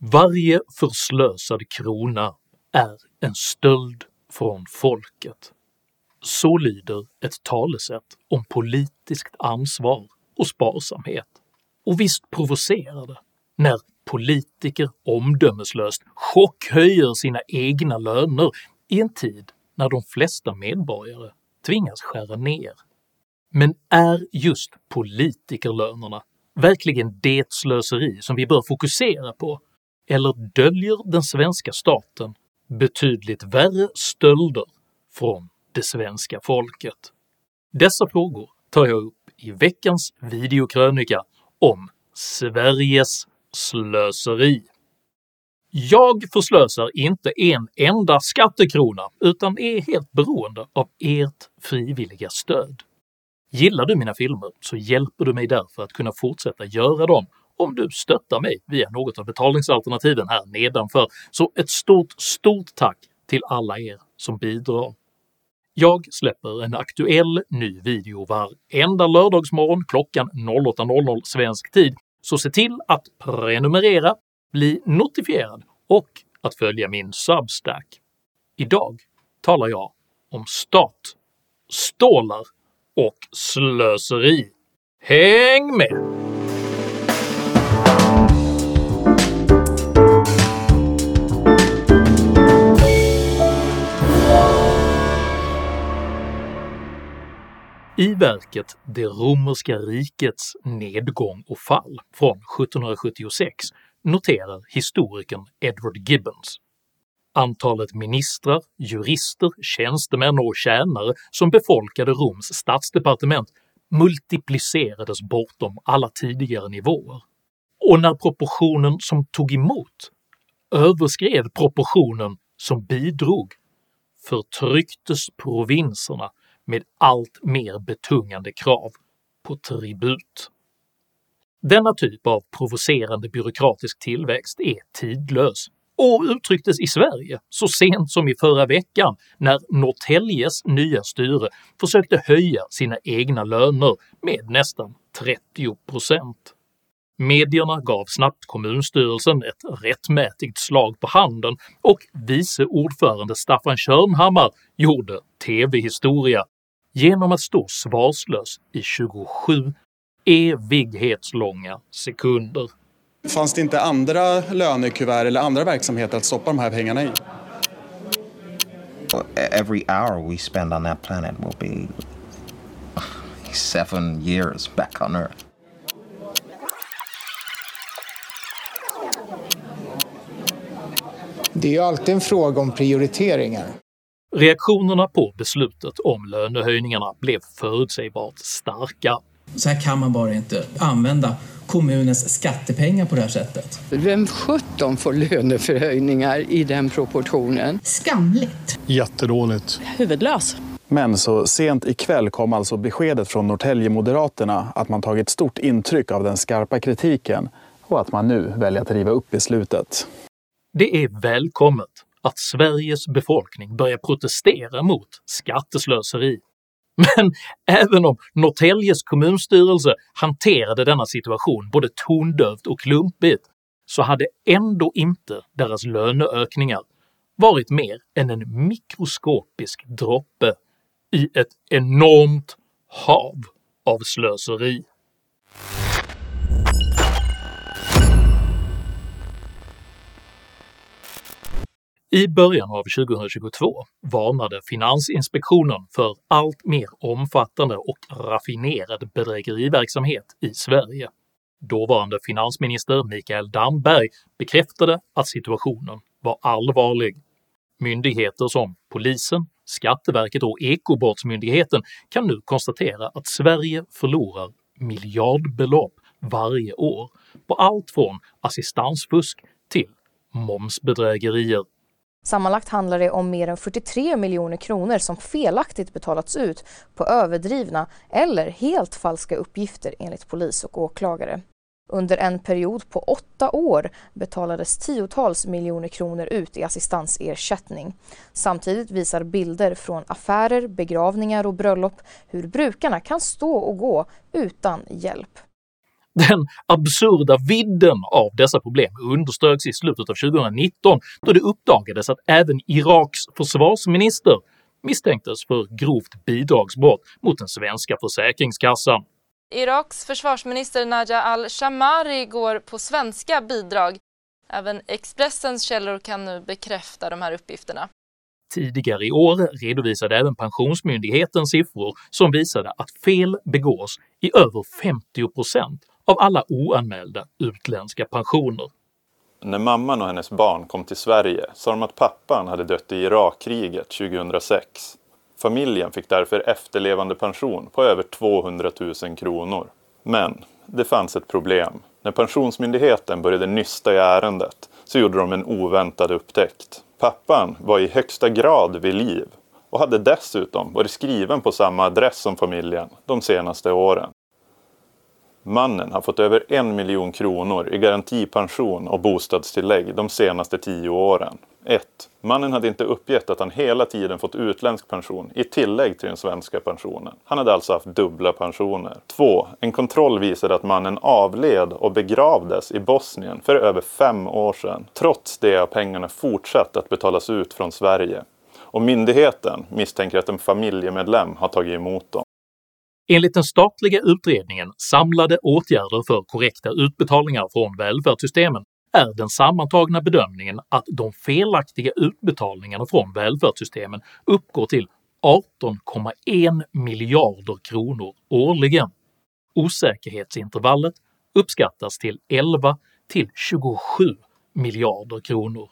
Varje förslösad krona är en stöld från folket. Så lyder ett talesätt om politiskt ansvar och sparsamhet. Och visst provocerar det när politiker omdömeslöst chockhöjer sina egna löner i en tid när de flesta medborgare tvingas skära ner. Men är just politikerlönerna verkligen det slöseri som vi bör fokusera på, eller döljer den svenska staten betydligt värre stölder från det svenska folket? Dessa frågor tar jag upp i veckans videokrönika om Sveriges slöseri. Jag förslösar inte en enda skattekrona utan är helt beroende av ert frivilliga stöd. Gillar du mina filmer så hjälper du mig därför att kunna fortsätta göra dem om du stöttar mig via något av betalningsalternativen här nedanför, så ett stort, stort tack till alla er som bidrar. Jag släpper en aktuell ny video varenda lördagsmorgon klockan 08.00 svensk tid, så se till att prenumerera, bli notifierad och att följa min Substack. Idag talar jag om stat, stålar och slöseri. Häng med! I verket “Det romerska rikets nedgång och fall” från 1776 noterar historikern Edward Gibbons. Antalet ministrar, jurister, tjänstemän och tjänare som befolkade Roms statsdepartement multiplicerades bortom alla tidigare nivåer, och när proportionen som tog emot överskred proportionen som bidrog förtrycktes provinserna med allt mer betungande krav på tribut. Denna typ av provocerande byråkratisk tillväxt är tidlös och uttrycktes i Sverige så sent som i förra veckan när Norrtäljes nya styre försökte höja sina egna löner med nästan 30%. Medierna gav snabbt kommunstyrelsen ett rättmätigt slag på handen och vice ordförande Staffan Körnhammar gjorde TV-historia genom att stå svarslös i 27 evighetslånga sekunder. Fanns det inte andra lönekuvert eller andra verksamheter att stoppa de här pengarna i? Every hour we spend on that planet will be seven years back on Earth. Det är ju alltid en fråga om prioriteringar. Reaktionerna på beslutet om lönehöjningarna blev förutsägbart starka. Så här kan man bara inte använda kommunens skattepengar på det här sättet. Vem sjutton får löneförhöjningar i den proportionen? Skamligt. Jättedåligt. Huvudlös. Men så sent ikväll kom alltså beskedet från Norrtälje-moderaterna att man tagit stort intryck av den skarpa kritiken och att man nu väljer att riva upp beslutet. Det är välkommet att Sveriges befolkning börjar protestera mot skatteslöseri. Men även om Norrtäljes kommunstyrelse hanterade denna situation både tondövt och klumpigt så hade ändå inte deras löneökningar varit mer än en mikroskopisk droppe i ett enormt hav av slöseri. I början av 2022 varnade Finansinspektionen för allt mer omfattande och raffinerad bedrägeriverksamhet i Sverige. Dåvarande finansminister Mikael Damberg bekräftade att situationen var allvarlig. Myndigheter som polisen, Skatteverket och Ekobrottsmyndigheten kan nu konstatera att Sverige förlorar miljardbelopp varje år på allt från assistansfusk till momsbedrägerier Sammanlagt handlar det om mer än 43 miljoner kronor som felaktigt betalats ut på överdrivna eller helt falska uppgifter enligt polis och åklagare. Under en period på åtta år betalades tiotals miljoner kronor ut i assistansersättning. Samtidigt visar bilder från affärer, begravningar och bröllop hur brukarna kan stå och gå utan hjälp. Den absurda vidden av dessa problem underströks i slutet av 2019 då det uppdagades att även Iraks försvarsminister misstänktes för grovt bidragsbrott mot den svenska försäkringskassan. Iraks försvarsminister Naja al-Shamari går på svenska bidrag. Även Expressens källor kan nu bekräfta de här uppgifterna. Tidigare i år redovisade även Pensionsmyndigheten siffror som visade att fel begås i över 50% av alla oanmälda utländska pensioner. När mamman och hennes barn kom till Sverige sa de att pappan hade dött i Irakkriget 2006. Familjen fick därför efterlevandepension på över 200 000 kronor. Men det fanns ett problem. När Pensionsmyndigheten började nysta i ärendet så gjorde de en oväntad upptäckt. Pappan var i högsta grad vid liv och hade dessutom varit skriven på samma adress som familjen de senaste åren. Mannen har fått över en miljon kronor i garantipension och bostadstillägg de senaste tio åren. 1. Mannen hade inte uppgett att han hela tiden fått utländsk pension i tillägg till den svenska pensionen. Han hade alltså haft dubbla pensioner. 2. En kontroll visade att mannen avled och begravdes i Bosnien för över fem år sedan. Trots det har pengarna fortsatt att betalas ut från Sverige. Och myndigheten misstänker att en familjemedlem har tagit emot dem. Enligt den statliga utredningen Samlade åtgärder för korrekta utbetalningar från välfärdssystemen är den sammantagna bedömningen att de felaktiga utbetalningarna från välfärdssystemen uppgår till 18,1 miljarder kronor årligen. Osäkerhetsintervallet uppskattas till 11 till 27 miljarder kronor.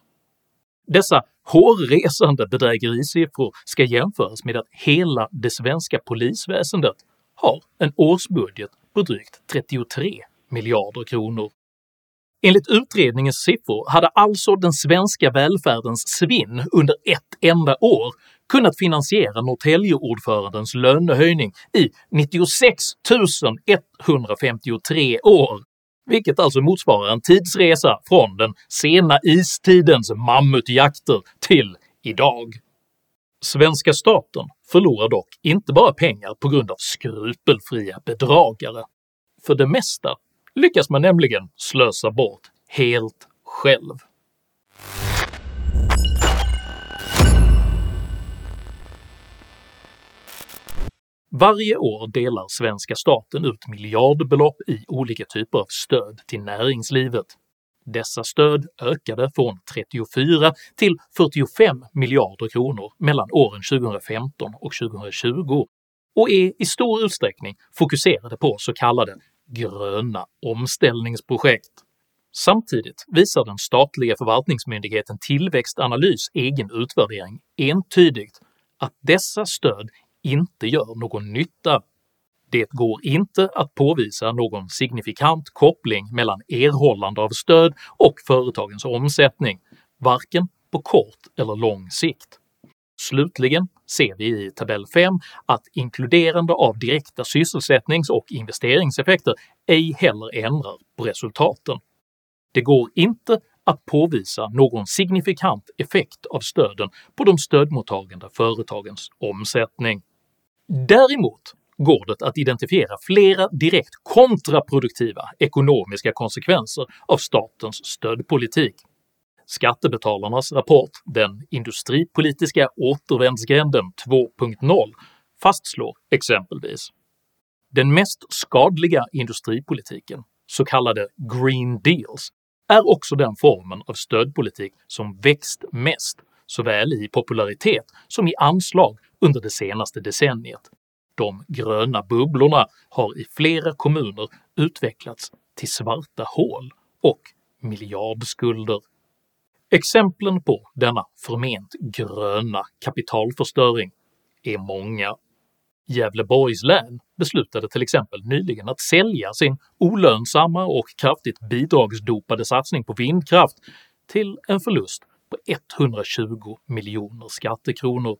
Dessa hårresande bedrägerisiffror ska jämföras med att hela det svenska polisväsendet har en årsbudget på drygt 33 miljarder kronor. Enligt utredningens siffror hade alltså den svenska välfärdens svinn under ett enda år kunnat finansiera Norrtäljeordförandens lönehöjning i 96 153 år, vilket alltså motsvarar en tidsresa från den sena istidens mammutjakter till idag. Svenska staten förlorar dock inte bara pengar på grund av skrupelfria bedragare. För det mesta lyckas man nämligen slösa bort helt själv. Varje år delar svenska staten ut miljardbelopp i olika typer av stöd till näringslivet. Dessa stöd ökade från 34 till 45 miljarder kronor mellan åren 2015 och 2020 och är i stor utsträckning fokuserade på så kallade “gröna omställningsprojekt”. Samtidigt visar den statliga förvaltningsmyndigheten Tillväxtanalys egen utvärdering entydigt att dessa stöd inte gör någon nytta det går inte att påvisa någon signifikant koppling mellan erhållande av stöd och företagens omsättning, varken på kort eller lång sikt. Slutligen ser vi i tabell 5 att inkluderande av direkta sysselsättnings och investeringseffekter ej heller ändrar på resultaten. Det går inte att påvisa någon signifikant effekt av stöden på de stödmottagande företagens omsättning. Däremot går det att identifiera flera direkt kontraproduktiva ekonomiska konsekvenser av statens stödpolitik. Skattebetalarnas rapport “Den industripolitiska återvändsgränden 2.0” fastslår exempelvis den mest skadliga industripolitiken, så kallade “green deals”, är också den formen av stödpolitik som växt mest såväl i popularitet som i anslag under det senaste decenniet, de gröna bubblorna har i flera kommuner utvecklats till svarta hål och miljardskulder. Exemplen på denna förment gröna kapitalförstöring är många. Gävleborgs län beslutade till exempel nyligen att sälja sin olönsamma och kraftigt bidragsdopade satsning på vindkraft till en förlust på 120 miljoner skattekronor.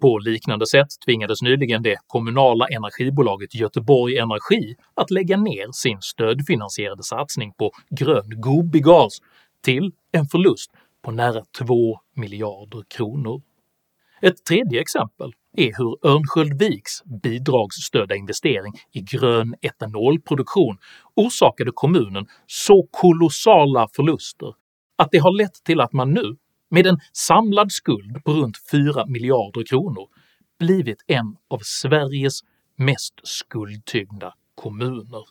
På liknande sätt tvingades nyligen det kommunala energibolaget Göteborg Energi att lägga ner sin stödfinansierade satsning på grön Gobigas till en förlust på nära 2 miljarder kronor. Ett tredje exempel är hur Örnsköldsviks bidragsstödda investering i grön etanolproduktion orsakade kommunen så kolossala förluster att det har lett till att man nu, med en samlad skuld på runt 4 miljarder kronor, blivit en av Sveriges mest skuldtyngda kommuner.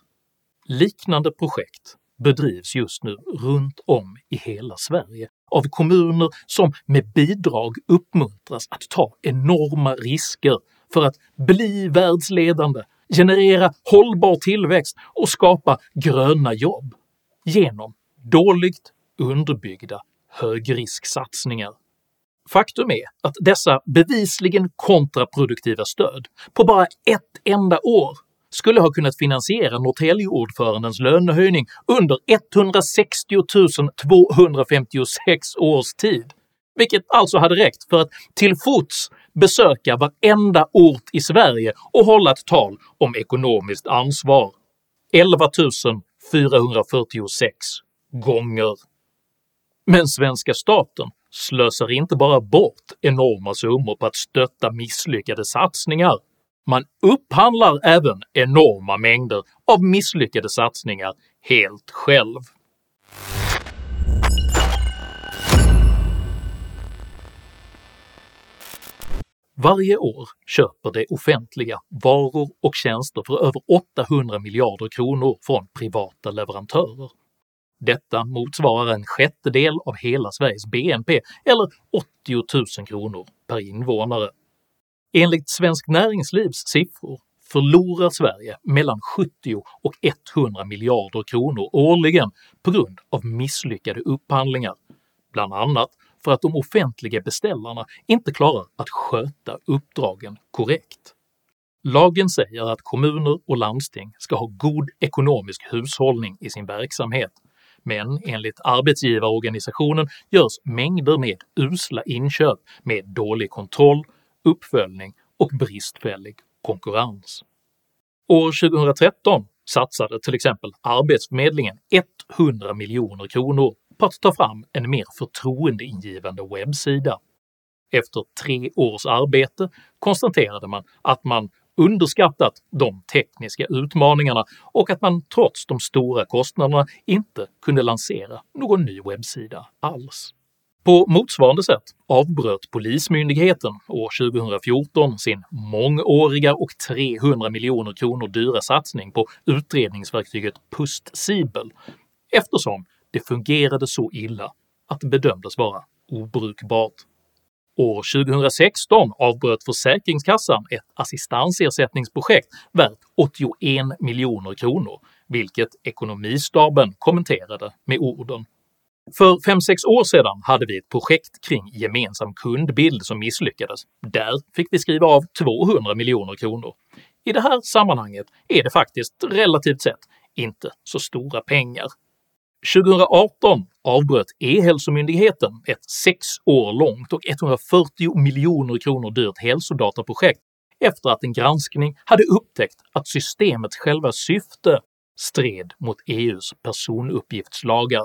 Liknande projekt bedrivs just nu runt om i hela Sverige av kommuner som med bidrag uppmuntras att ta enorma risker för att bli världsledande, generera hållbar tillväxt och skapa gröna jobb genom dåligt underbyggda högrisksatsningar. Faktum är att dessa bevisligen kontraproduktiva stöd på bara ett enda år skulle ha kunnat finansiera Norrtäljeordförandens lönehöjning under 160 256 års tid, vilket alltså hade räckt för att till fots besöka varenda ort i Sverige och hålla ett tal om ekonomiskt ansvar. 11 446 gånger. Men svenska staten slösar inte bara bort enorma summor på att stötta misslyckade satsningar, man upphandlar även enorma mängder av misslyckade satsningar helt själv. Varje år köper det offentliga varor och tjänster för över 800 miljarder kronor från privata leverantörer. Detta motsvarar en sjättedel av hela Sveriges BNP, eller 80 000 kronor per invånare. Enligt Svenskt Näringslivs siffror förlorar Sverige mellan 70 och 100 miljarder kronor årligen på grund av misslyckade upphandlingar, bland annat för att de offentliga beställarna inte klarar att sköta uppdragen korrekt. Lagen säger att kommuner och landsting ska ha god ekonomisk hushållning i sin verksamhet, men enligt arbetsgivarorganisationen görs mängder med usla inköp med dålig kontroll uppföljning och bristfällig konkurrens. År 2013 satsade till exempel Arbetsförmedlingen 100 miljoner kronor på att ta fram en mer förtroendeingivande webbsida. Efter tre års arbete konstaterade man att man underskattat de tekniska utmaningarna och att man trots de stora kostnaderna inte kunde lansera någon ny webbsida alls. På motsvarande sätt avbröt Polismyndigheten år 2014 sin mångåriga och 300 miljoner kronor dyra satsning på utredningsverktyget PustSibel eftersom det fungerade så illa att det bedömdes vara obrukbart. År 2016 avbröt Försäkringskassan ett assistansersättningsprojekt värt 81 miljoner kronor, vilket Ekonomistaben kommenterade med orden för 5-6 år sedan hade vi ett projekt kring gemensam kundbild som misslyckades. Där fick vi skriva av 200 miljoner kronor. I det här sammanhanget är det faktiskt relativt sett inte så stora pengar. 2018 avbröt E-hälsomyndigheten ett 6 år långt och 140 miljoner kronor dyrt hälsodataprojekt efter att en granskning hade upptäckt att systemets själva syfte stred mot EUs personuppgiftslagar.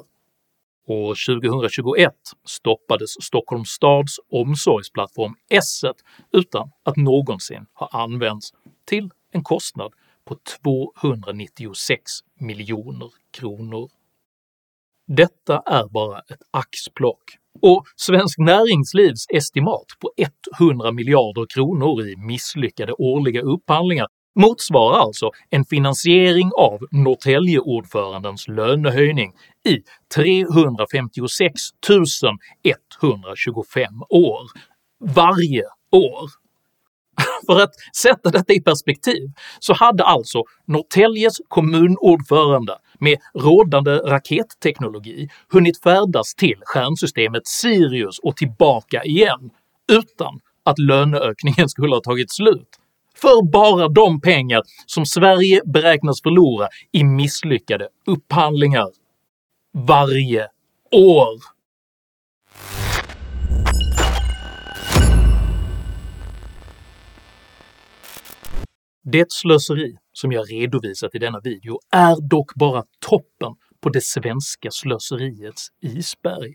År 2021 stoppades Stockholms stads omsorgsplattform Esset utan att någonsin ha använts till en kostnad på 296 miljoner kronor. Detta är bara ett axplock, och Svensk Näringslivs estimat på 100 miljarder kronor i misslyckade årliga upphandlingar motsvarar alltså en finansiering av Norrtäljeordförandens lönehöjning i 356 125 år. Varje år! För att sätta detta i perspektiv så hade alltså Norrtäljes kommunordförande med rådande raketteknologi hunnit färdas till stjärnsystemet Sirius och tillbaka igen utan att löneökningen skulle ha tagit slut för bara de pengar som Sverige beräknas förlora i misslyckade upphandlingar. Varje år! Det slöseri som jag redovisat i denna video är dock bara toppen på det svenska slöseriets isberg.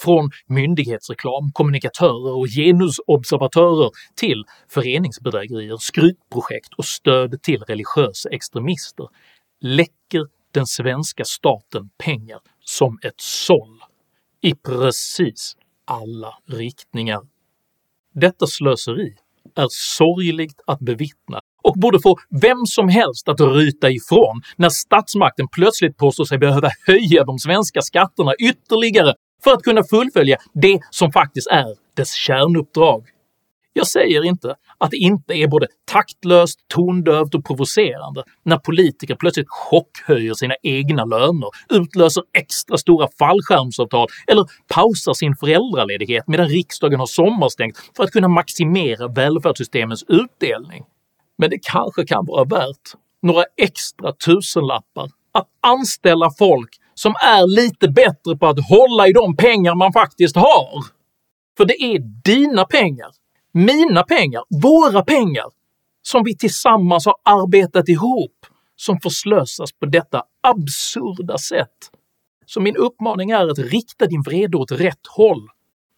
Från myndighetsreklam, kommunikatörer och genusobservatörer till föreningsbedrägerier, skrytprojekt och stöd till religiösa extremister läcker den svenska staten pengar som ett såll i precis alla riktningar. Detta slöseri är sorgligt att bevittna och borde få vem som helst att ryta ifrån när statsmakten plötsligt påstår sig behöva höja de svenska skatterna ytterligare för att kunna fullfölja det som faktiskt är dess kärnuppdrag. Jag säger inte att det inte är både taktlöst, tondövt och provocerande när politiker plötsligt chockhöjer sina egna löner, utlöser extra stora fallskärmsavtal eller pausar sin föräldraledighet medan riksdagen har sommarstängt för att kunna maximera välfärdssystemens utdelning. Men det kanske kan vara värt några extra tusenlappar att anställa folk som är lite bättre på att hålla i de pengar man faktiskt har. För det är dina pengar, mina pengar, våra pengar som vi tillsammans har arbetat ihop som förslösas på detta absurda sätt. Så min uppmaning är att rikta din vrede åt rätt håll,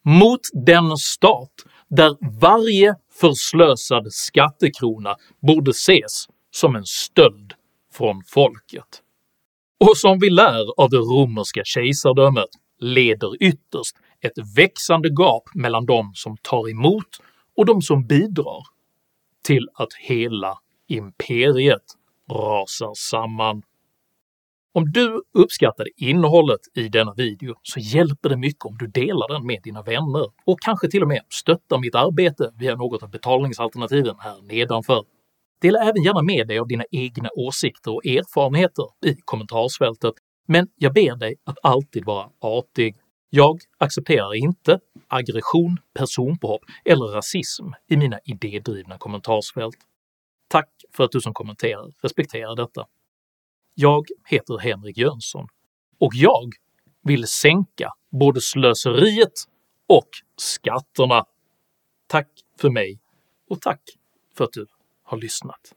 mot den stat där varje förslösad skattekrona borde ses som en stöld från folket. Och som vi lär av det romerska kejsardömet leder ytterst ett växande gap mellan de som tar emot och de som bidrar till att hela imperiet rasar samman. Om du uppskattade innehållet i denna video så hjälper det mycket om du delar den med dina vänner och kanske till och med stöttar mitt arbete via något av betalningsalternativen här nedanför. Dela även gärna med dig av dina egna åsikter och erfarenheter i kommentarsfältet, men jag ber dig att alltid vara artig. Jag accepterar inte aggression, personpåhopp eller rasism i mina idédrivna kommentarsfält. Tack för att du som kommenterar respekterar detta. Jag heter Henrik Jönsson och jag vill sänka både slöseriet och skatterna. Tack för mig och tack för att du har lyssnat.